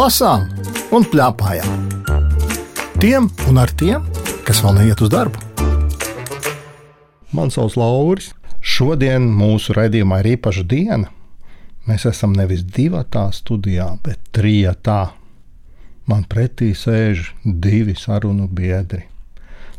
lasām un plēpājām. Tiem un ar tiem, kas vēl neiet uz darbu. Mans sauc Lauris. Šodien mūsu raidījumā ir īpaša diena. Mēs esam nevis divi tā studijā, bet trīs tā. Man pretī sēž divi sarunu biedri.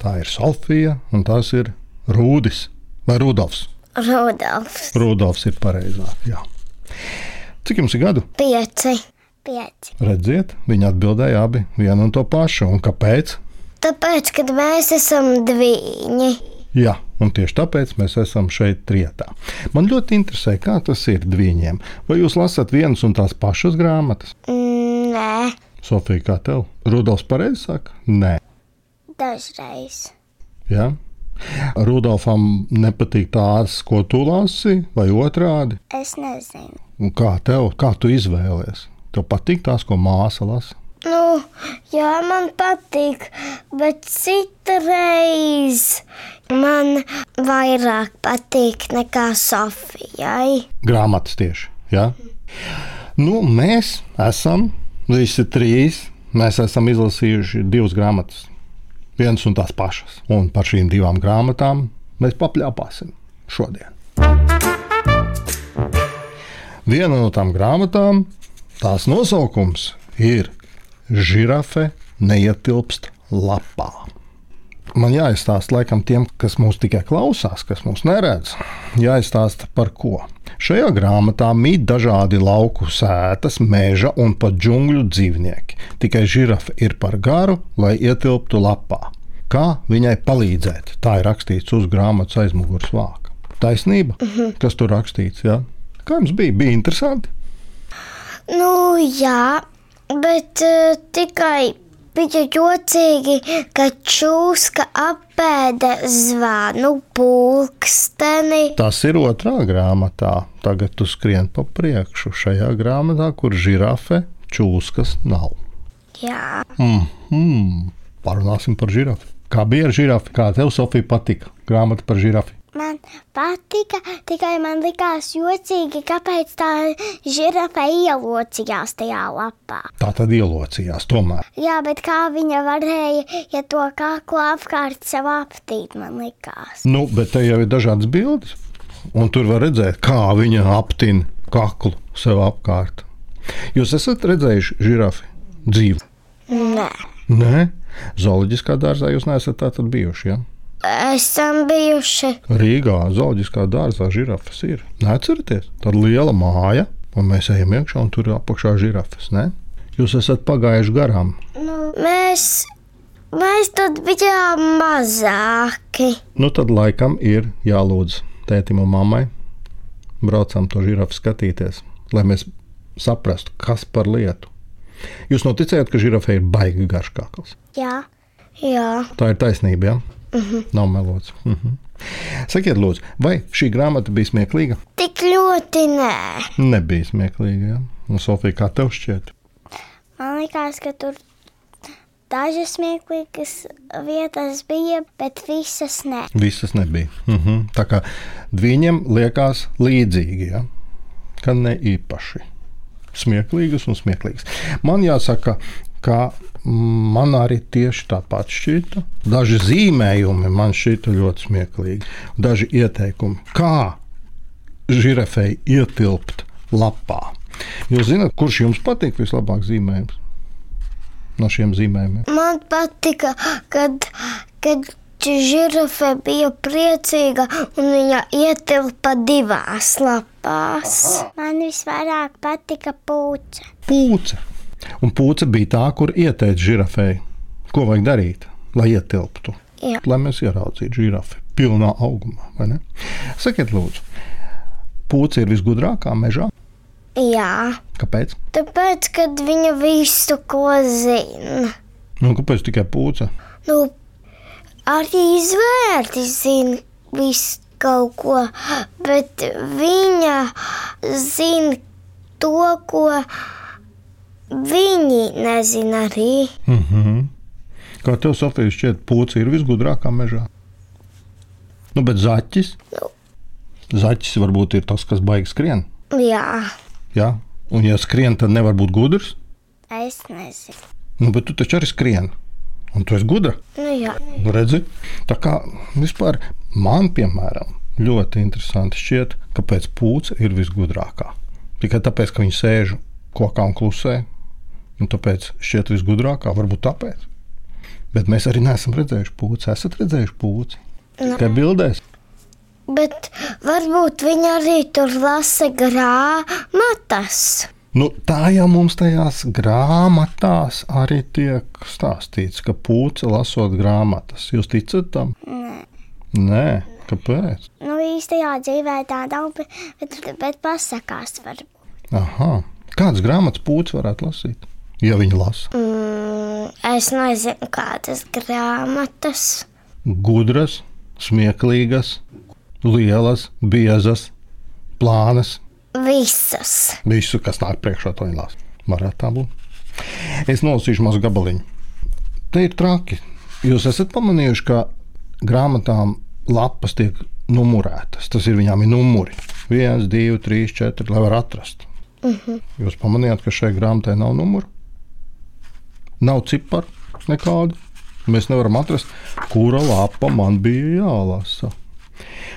Tā ir Sofija un tas ir Rūdis vai Rudolfs. Rudolfs. Rudolfs ir pareizāk. Jā. Cik jums ir gadu? Pieci. Pieci. Redziet, viņi atbildēja abi vienu un to pašu. Un kāpēc? Tāpēc, kad mēs esam divi. Jā, un tieši tāpēc mēs esam šeit trijotā. Man ļoti interesē, kā tas ir diviem. Vai jūs lasat vienas un tās pašas grāmatas? Mm, Nē, Sofija, kā tev? Rudolfs pareizi saka? Nē. dažreiz. Ja? Rudolfam nepatīk tās, ko tu lasi, vai otrādi. Es nezinu. Un kā tev, kā tu izvēlējies? Tev patīk tās, ko māsa lasa. Nu, jā, man patīk, bet citreiz man vairāk patīk nekā Sofijai. Grāmatas tieši. Ja? Nu, mēs esam visi trīs. Mēs esam izlasījuši divas grāmatas, vienas un tās pašas. Un par šīm divām grāmatām mēs papļāpāsim šodien. Viena no tām grāmatām, tās nosaukums ir Žirafe neietilpst lapā. Man jāizstāsta laikam tiem, kas mūs tikai klausās, kas mūs neredz. Jāizstāsta par ko. Šajā grāmatā mīt dažādi lauku sētas, meža un pat džungļu dzīvnieki. Tikai žirafe ir par garu, lai ietilptu lapā. Kā viņai palīdzēt? Tā ir rakstīts uz grāmatas aizmugures vāka. Taisnība, kas tur rakstīts. Ja? Kā jums bija? Bija interesanti. Nu, jā, bet uh, tikai bija jocīgi, ka čūska apēda zvanu pulksteni. Tas ir otrā grāmatā. Tagad tu skrien pa priekšu šajā grāmatā, kur žirafe čūskas nav. Jā, Mm -hmm. Parunāsim par žirafi. Kā bija ar žirafi? Kā tev, Sofija, patika grāmata par žirafi? Man patika, tikai man likās jocīgi, kāpēc tā žirafe ielocījās tajā lapā. Tā tad ielocījās tomēr. Jā, bet kā viņa varēja, ja to kaklu apkārt sev aptīt, man likās. Nu, bet te jau ir dažādas bildes. Un tur var redzēt, kā viņa aptina kaklu sev apkārt. Jūs esat redzējuši žirafi dzīvu? Nē, Nē, zooloģiskā dārzā jūs neesat bijuši. Ja? Esam bijuši. Rīgā zooloģiskā dārzā žirafas ir. Neatcerieties, tāda liela māja, un mēs ejam iekšā, un tur ir apakšā žirafas. Ne? Jūs esat pagājuši garām. Nu, mēs, mēs tad bijām mazāki. Nu, tad laikam ir jālūdz tētim un mammai. Braucam to žirafu skatīties, lai mēs saprastu, kas par lietu. Jūs noticējat, ka žirafē ir baigi garš kakls. Jā, jā. Tā ir taisnība, jā? Uh -huh. Nav melots. Uh -huh. Sakiet, lūdzu, vai šī grāmata bija smieklīga? Tik ļoti nē. Nebija smieklīga. Ja? Un Sofija, kā tev šķiet? Man liekas, ka tur dažas smieklīgas vietas bija, bet visas nē. Visas nebija. Uh -huh. Tā kā viņiem liekas līdzīgi, ja? ka ne īpaši smieklīgas un smieklīgas. Man jāsaka, ka man arī tieši tāpat šķita. Daži zīmējumi man šķita ļoti smieklīgi. Daži ieteikumi, kā žirafei ietilpt lapā. Jūs zināt, kurš jums patīk vislabāk zīmējums? No šiem zīmējumiem. Man patika, kad, kad žirafe bija priecīga un viņa ietilpa divās lapās. Man visvairāk patika pūce. Pūce. Un pūce bija tā, kur ieteica žirafei, ko vajag darīt, lai ietilptu. Jā. Lai mēs ieraudzītu žirafi pilnā augumā. vai ne? Sakiet, lūdzu, pūce ir visgudrākā mežā. Jā, Kāpēc? tāpēc, kad viņa visu ko zina. Nu, kāpēc tikai pūce? Nu, arī zvērti zina visu kaut ko, bet viņa zina to, ko viņi nezina arī. Mm -hmm. Kā tev, Sofija, šķiet, pūce ir visgudrākā mežā? Nu, bet zaķis? Zaķis varbūt ir tas, kas baigs skrien. Jā, Jā? Un, ja skrien, tad nevar būt gudrs. Es nezinu. Nu, bet tu taču arī skrieni. Un tu esi gudra. Nu, jā. Redzi? Tā kā vispār man, piemēram, ļoti interesanti šķiet, kāpēc pūce ir visgudrākā. Tikai tāpēc, ka viņi sēž kokā un klusē. Un tāpēc šķiet visgudrākā, varbūt tāpēc. Bet mēs arī neesam redzējuši pūci. Esat redzējuši pūci? Tikai bildēs. Bet varbūt viņi arī tur lasa grāmatas. Nu, tā jau mums tajās grāmatās arī tiek stāstīts, ka pūce lasot grāmatas. Jūs ticat tam? Nē. Nē, kāpēc? Nu, īstajā dzīvē tā nav, bet, bet, bet pasakās var. Aha. Kādas grāmatas pūce varētu lasīt? Ja viņi lasa Mm, es nezinu, kādas grāmatas. gudras, smieklīgas, lielas, biezas, plānas, Visas. visu, kas nāk priekšā, to viņi lasa. Varētu tā būt. Es nolasīšu mazu gabaliņu. Te ir traki. Jūs esat pamanījuši, ka grāmatām lapas tiek numurētas. Tas ir viņām ir numuri. 1, 2, 3, 4, lai varētu atrast. Uh -huh. Jūs pamanījāt, ka šai grāmatai nav numuru? Nav ciparu nekādu. Mēs nevaram atrast, kura lapa man bija jālasa.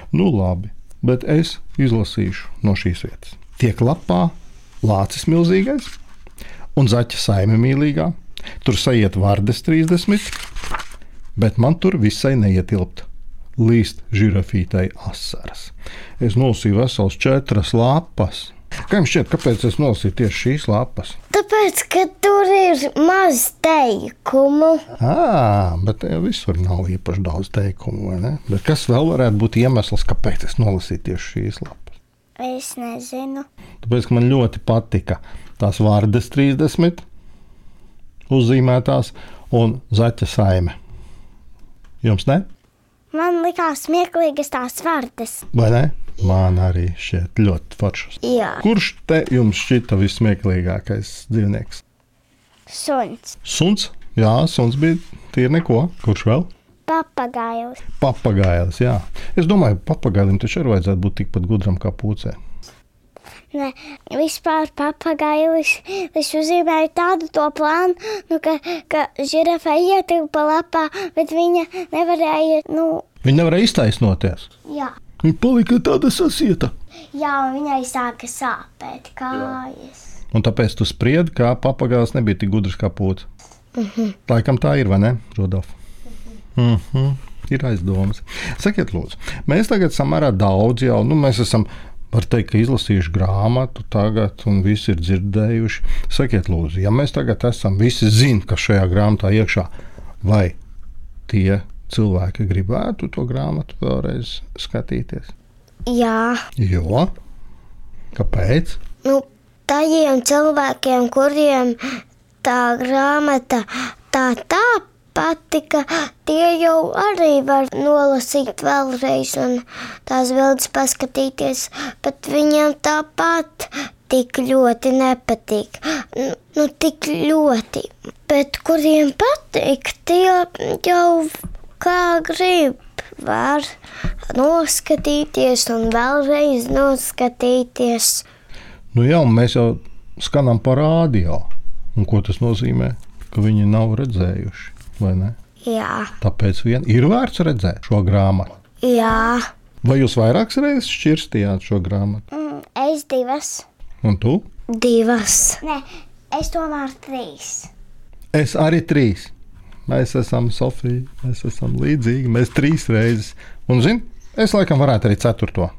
Nu, labi, bet es izlasīšu no šīs vietas. Tiek lapā lācis milzīgais un zaķa saime mīlīgā. Tur sajiet vārdes 30, bet man tur visai neietilpt. Līst žirafītai asaras. Es nolasīju vesels četras lapas. Kā jums šķiet, kāpēc es nolasīju tieši šīs lapas? Tāpēc, ka tur ir maz teikumu. À, bet jau visur nav īpaši daudz teikumu, kas vēl varētu būt iemesls, kāpēc es nolasīju tieši šīs lapas? Es nezinu. Tāpēc man ļoti patika tās vārdas 30, uzzīmētās un zaķa saime. Jums ne? Man likās smieklīgas tās vārdas. Vai ne? Man arī šķiet ļoti foršas. Jā, Kurš te jums šķita vismieklīgākais dzīvnieks? suns, Suns? Jā, suns bija tīri neko. Kurš vēl? papagailis. Papagailis, jā. Es domāju, papagailim taču arī vajadzētu būt tikpat gudram kā pūcē. Ne, vispār papagailis. Es uzzīmēju tādu to plānu, nu, ka, ka žirafa ietilpa lapā, bet viņa nevarēja, nu, Viņa nevarēja iztaisnoties. jā. Viņa palika tāda sasieta. Jā, viņai sāka sāpēt kājas. Un tāpēc tu spriedi, ka papagailis nebija tik gudrs kā pūce. Uh -huh. Laikam tā ir, vai ne, Rudolf? Uh -huh. Ir aizdomas. Sakiet, lūdzu, mēs tagad samērā daudz jau, nu, mēs esam, var teikt, ka izlasījuši grāmatu tagad, un visi ir dzirdējuši. Sakiet, lūdzu, ja mēs tagad esam, visi zin, kas šajā grāmatā iekšā, vai tie cilvēki gribētu to grāmatu vēlreiz skatīties? Jā, Jo? Kāpēc? nu, tajiem cilvēkiem, kuriem tā grāmata tā tā patika, tie jau arī var nolasīt vēlreiz un tās bildes paskatīties, bet viņiem tāpat tik ļoti nepatīk. Nu, nu tik ļoti. Bet kuriem patīk, tie jau kā grib. Var noskatīties un vēlreiz noskatīties. Nu jā, mēs jau skanām pa rādio. Un ko tas nozīmē? Ka viņi nav redzējuši, vai ne? Jā, Tāpēc vien ir vērts redzēt šo grāmatu. jā. Vai jūs vairākas reizes šķirstījāt šo grāmatu? Mm, es divas. Un tu? Divas. Nē, es tomēr trīs. Es arī trīs. Mēs esam Sofija, mēs esam līdzīgi. Mēs trīs reizes. Un, zini, es laikam varētu arī ceturto.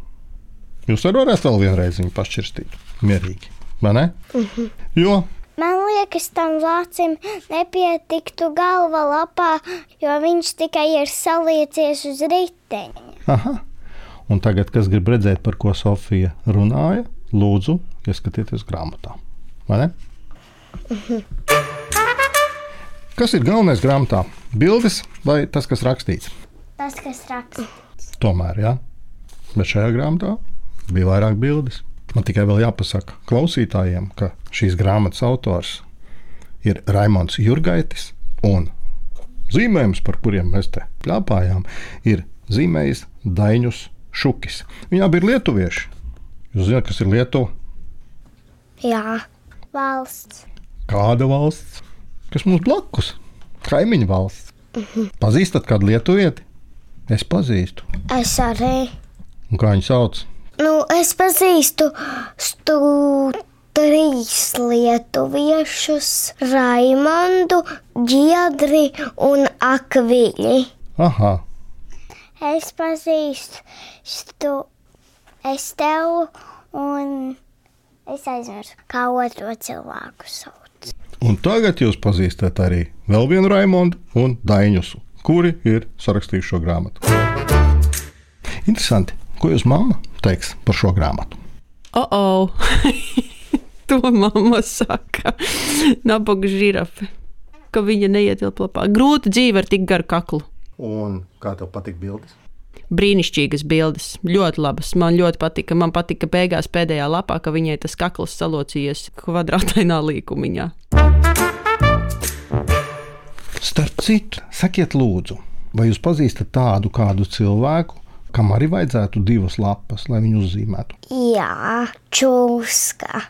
Jūs varētu vēl vienreiz viņu pašķirstīt. Mierīgi. Vai ne? Uh -huh. Jo Man liekas, tam lācim nepietiktu galva lapā, jo viņš tikai ir saliecies uz riteņa. Aha. Un tagad, kas grib redzēt, par ko Sofija runāja, lūdzu, ieskatieties grāmatā. Vai ne? Kas ir galvenais grāmatā? Bildes vai tas, kas rakstīts? Tas, kas raksta. Tomēr, jā. Bet šajā grāmatā bija vairāk bildes. Man tikai vēl jāpasaka klausītājiem, ka šīs grāmatas autors ir Raimons Jurgaitis un zīmējums, par kuriem mēs te plāpājām, ir zīmējis Daņus Šukis. Viņi abi ir lietuvieši. Jūs zināt, kas ir Lietuva? Jā, valsts. Kāda valsts? Kas mums blakus? Kaimiņu valsts. Pazīstat kādu lietuvieti? Es pazīstu. Es arī. Un kā viņu sauc? Nu, es pazīstu stu trīs lietuviešus - Raimondu, Giedri un Akviļi. Aha, Es pazīstu stu Estelu un es aizmirsu, kā otro cilvēku sauc. Un tagad jūs pazīstat arī vēl vienu Raimondu un Daņusu, kuri ir sarakstījuši šo grāmatu. Interesanti, ko jūs mamma teiks par šo grāmatu? Oh, oh. to mamma saka. Nabaga žirafe. Ka viņa neietilpa lapā. Grūta dzīve ar tik garu kaklu. Un kā tev patīk bildes? Brīnišķīgas bildes, ļoti labas. Man ļoti patika. Man patika beigās pēdējā lapā, ka viņai tas kakls salocījies kvadrātainā līkumiņā. Starp citu, sakiet, lūdzu, vai jūs pazīstat tādu kādu cilvēku, kam arī vajadzētu divas lapas, lai viņu uzzīmētu? Jā, čūska.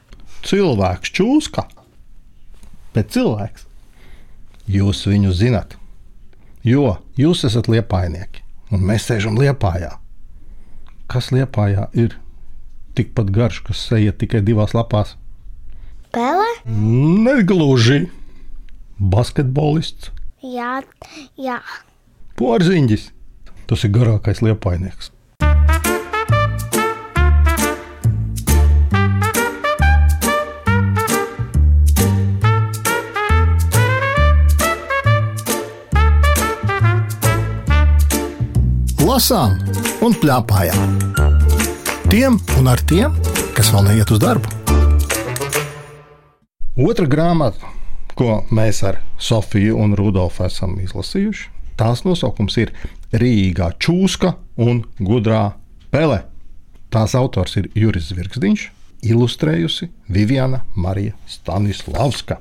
Cilvēks čūska, bet cilvēks. Jūs viņu zinat, jo jūs esat liepainieki, un mēs sēžam liepājā. Kas liepājā ir tikpat garš, kas seja tikai divās lapās? Pele? Negluži. Basketbolists, Jā, jā. porziņģis. Tas ir garākais liepainieks. Lasām un plēpājām. Tiem un ar tiem, kas vēl neiet uz darbu. Otra grāmata, ko mēs ar Sofiju un Rudolfu esam izlasījuši, tās nosaukums ir Rīgā čūska un gudrā pele. Tās autors ir Juris Zvirgzdiņš, ilustrējusi Viviana Marija Stanislavska.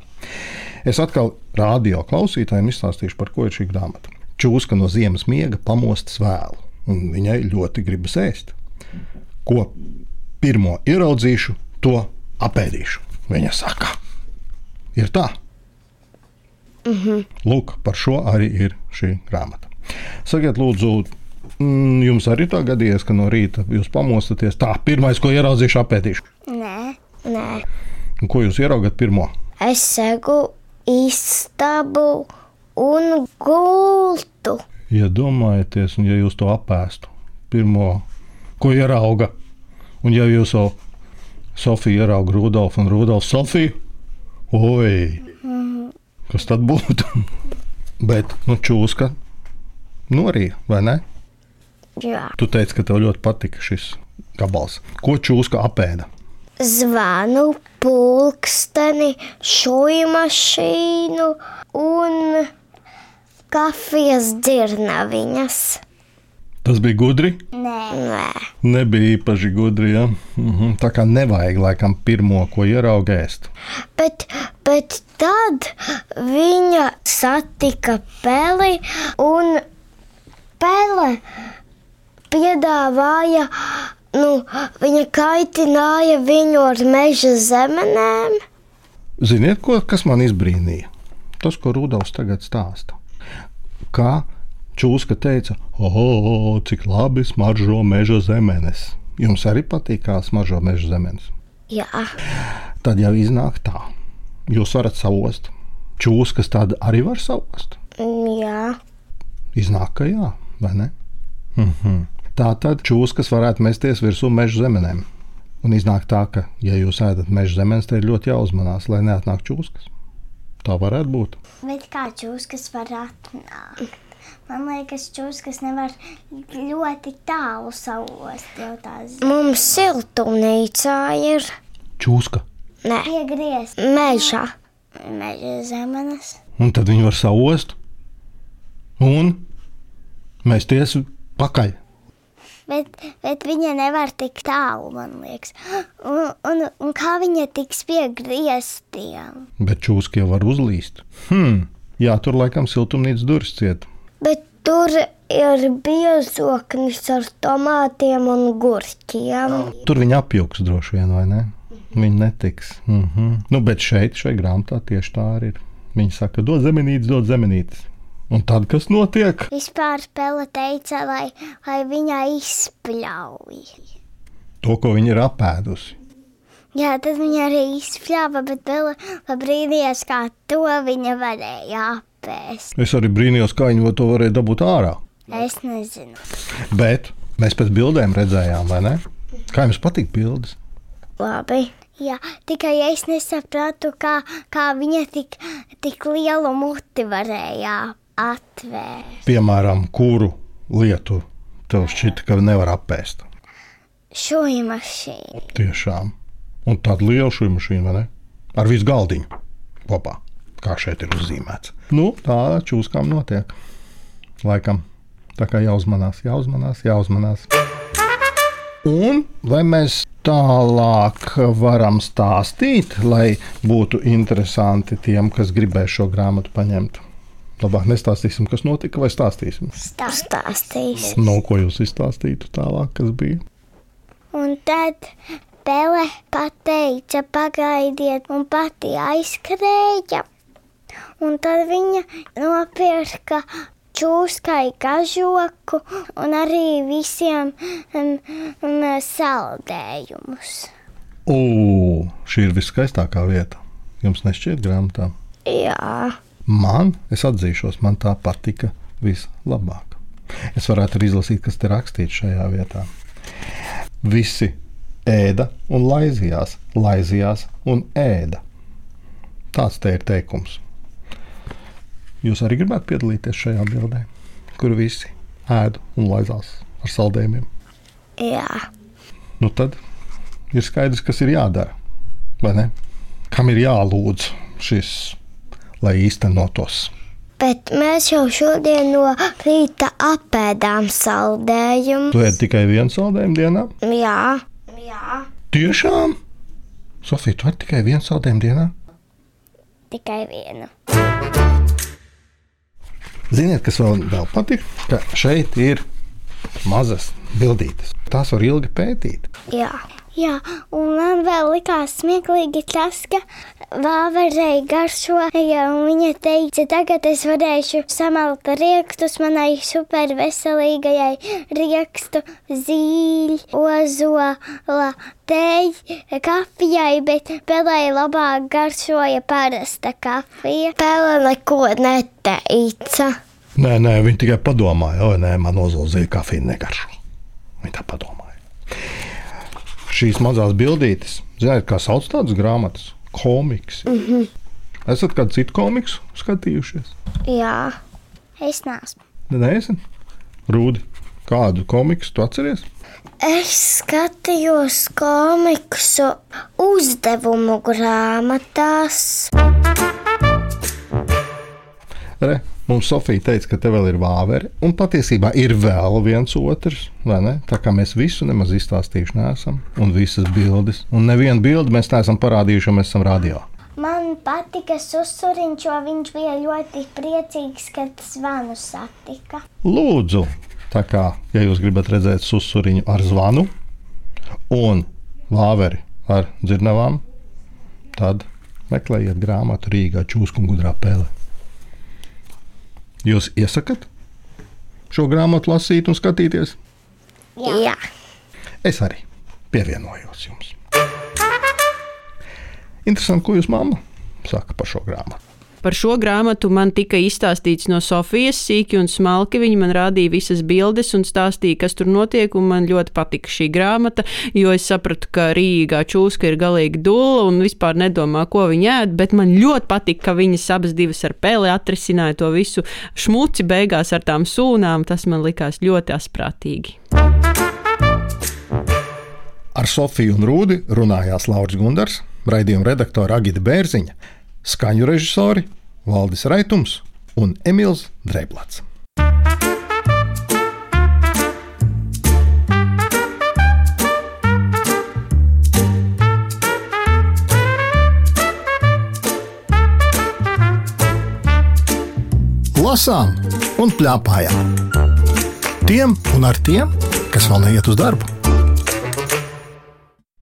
Es atkal radio klausītājiem izstāstīšu, par ko ir šī grāmata. Čūska no ziemas miega pamostas vēlu, un viņai ļoti gribas ēst. Ko pirmo ieraudzīšu, to apēdīšu. Viņa saka, ir tā. Lūk, par šo arī ir šī grāmata. Sakiet, lūdzu, mm, jums arī tā gadījies, ka no rīta jūs pamostaties tā, pirmais, ko ieraudzīšu, apēdīšu. Nē, nē. Un ko jūs ieraugat pirmo? Es segu istabu un gultu. Iedomājieties, un ja jūs to apēstu, pirmo, ko ierauga, un ja jūs jau Sofiju ierauga Rudolfu un Rudolfu Sofiju, oi, kas tad būtu? Bet, nu, čūska norija, vai ne? Jā. Tu teici, ka tev ļoti patika šis gabals. Ko čūska apēda? Zvanu, pulksteni, šūnu mašīnu un kafijas dzirnaviņas. Tas bija gudri. Nē, Nē. Nebija īpaši gudri. Ja? Mhm. Tā kā nevajag laikam pirmo, ko ieraugēst. Bet, bet tad viņa satika peli un pele piedāvāja. Nu, viņa kaitināja viņu ar meža zemenēm. Ziniet, ko, kas man izbrīnīja? Tas, ko Rudolfs tagad stāsta. Kā čūska teica, o, cik labi smaržo meža zemenes. Jums arī patīk, kā smaržo meža zemenes. Jā, Tad jau iznāk tā. Jūs varat savost. Čūskas tad arī var savost. jā. Iznāk, ka jā, vai ne? Mhm. Tā tad čūskas varētu mesties virsū meža zemenēm. Un iznāk tā, ka, ja jūs ēdat meža zemenes, tad ir ļoti jāuzmanās, lai neatnāk čūskas. Tā varētu būt. Bet kā čūskas var atnākt? Man liekas, čūskas nevar ļoti tālu savos. Mums siltumnīcā ir Čūska. ne. piegriezt meža. Meža zemenes. Un tad viņi var savost un mesties pakaļ. Bet, bet viņa nevar tik tālu, man liekas. Un, un, un kā viņa tiks pie griestiem? Bet čūska jau var uzlīst. Hmm. Jā, tur laikam siltumnīcas durvis ciet. Bet tur ir biezoknis ar tomātiem un gurķiem. Tur viņi apjūgs droši vien, vai ne? Viņa netiks. Mm -hmm. nu, bet šeit, šai grāmatā, tieši tā arī ir. Viņa saka, dod zemenītes, dod zemenītes. Un tad, kas notiek? Vispār spēle teica, lai, lai viņa izspļauj. To, ko viņa ir apēdusi. Jā, tad viņa arī izspļāva, bet vēl brīnījās, kā to viņa varēja apēst. Es arī brīnījos, kā viņi to varēja dabūt ārā. Es nezinu. Bet mēs pēc bildēm redzējām, vai ne? Kā jums patīk bildes? Labi. Jā, tikai es nesapratu, kā, kā viņa tik, tik lielu muti varēja atvērt. Piemēram, kuru lietu tev šķita, ka nevar apēst? Šūnu mašīnu. Tiešām. Un tāda liela šūnu mašīna, vai ne? Ar visu galdiņu kopā, kā šeit ir uzzīmēts. Nu, tā čūskām notiek. Laikam. Tā kā jāuzmanās, jāuzmanās, jāuzmanās. Un vai mēs tālāk varam stāstīt, lai būtu interesanti tiem, kas gribēs šo grāmatu paņemt? Labāk nestāstīsim, kas notika, vai stāstīsim. Stāstīs. No ko jūs izstāstītu tālāk, kas bija? Un tad Pele pateica, pagaidiet, un pati aizskrēja. Un tad viņa nopirka čūskai kažoku un arī visiem um, um, saldējumus. O, šī ir viskaistākā vieta. Jums nešķiet grāmatā? Jā, Man, es atzīšos, man tā patika vislabāk. Es varētu arī izlasīt, kas te rakstīts šajā vietā. Visi ēda un laizījās, laizījās un ēda. Tāds te ir teikums. Jūs arī gribētu piedalīties šajā bildē, kur visi ēda un laizās ar saldējumiem. jā. Nu tad ir skaidrs, kas ir jādara. Kam ir jālūdz šis, lai īstenotos? Bet mēs jau šodien no rīta apēdām saldējumu. Tu ēd tikai vienu saldējumu dienā? Jā, jā. Tiešām? Sofija, tu ēd tikai vienu saldējumu dienā? tikai vienu. Ziniet, kas vēl, vēl patīk? Ka šeit ir mazas bildītes. Tās var ilgi pētīt. Jā. Jā, un man vēl likās smieklīgi tas, ka vāverei garšoja, un viņa teica, tagad es varēšu samalt riekstus manai super veselīgajai riekstu zīļ, ozola, tei, kafijai, bet pelē labāk garšoja parasta kafija. Pele neko neteica. Nē, nē, viņi tikai padomāja, oi, nē, man ozolzīja kafija negaršo. Viņi tā padomāja. Šīs mazās bildītes, zināt, kā sauc tādas grāmatas? Komiks. Mm -hmm. Esat kādu citu komiksu skatījušies? Jā, es neesmu. Nē, esat. Rūdi, kādu komiksu tu atceries? Es skatījos komiksu uzdevumu grāmatās. Re, mums Sofija teica, ka te vēl ir vāveri, un patiesībā ir vēl viens otrs, vai ne? Tā kā mēs visu nemaz izstāstījuši neesam, un visas bildes, un nevienu bildi mēs neesam parādījuši, jo mēs esam radio. Man patika susuriņš, jo viņš bija ļoti priecīgs, kad zvanu satika. Lūdzu, tā kā, ja jūs gribat redzēt susuriņu ar zvanu un vāveri ar dzirnavām, tad meklējiet grāmatu Rīgā Čūsku un Gudrā Pēle. Jūs iesakat šo grāmatu lasīt un skatīties? Jā, Jā. Es arī pievienojos jums. Interesanti, ko jūs mamma saka par šo grāmatu. Par šo grāmatu man tika izstāstīts no Sofijas, sīki un smalki. Viņa man rādīja visas bildes un stāstīja, kas tur notiek. Man ļoti patika šī grāmata, jo es sapratu, ka Rīgā čūska ir galīgi dula un vispār nedomā, ko viņa ēd. Bet man ļoti patika, ka viņas abas divas ar peli atrisināja to visu šmuci beigās ar tām sūnām. Tas man likās ļoti asprātīgi. Ar Sofiju un Rūdi runājās Lauris Gundars, raidījuma redaktore Agita Bērziņa, skaņu režisori Valdis Raitums un Emīls Dreiblats. Lasām un plēpājām. Tiem un ar tiem, kas vēl neiet uz darbu.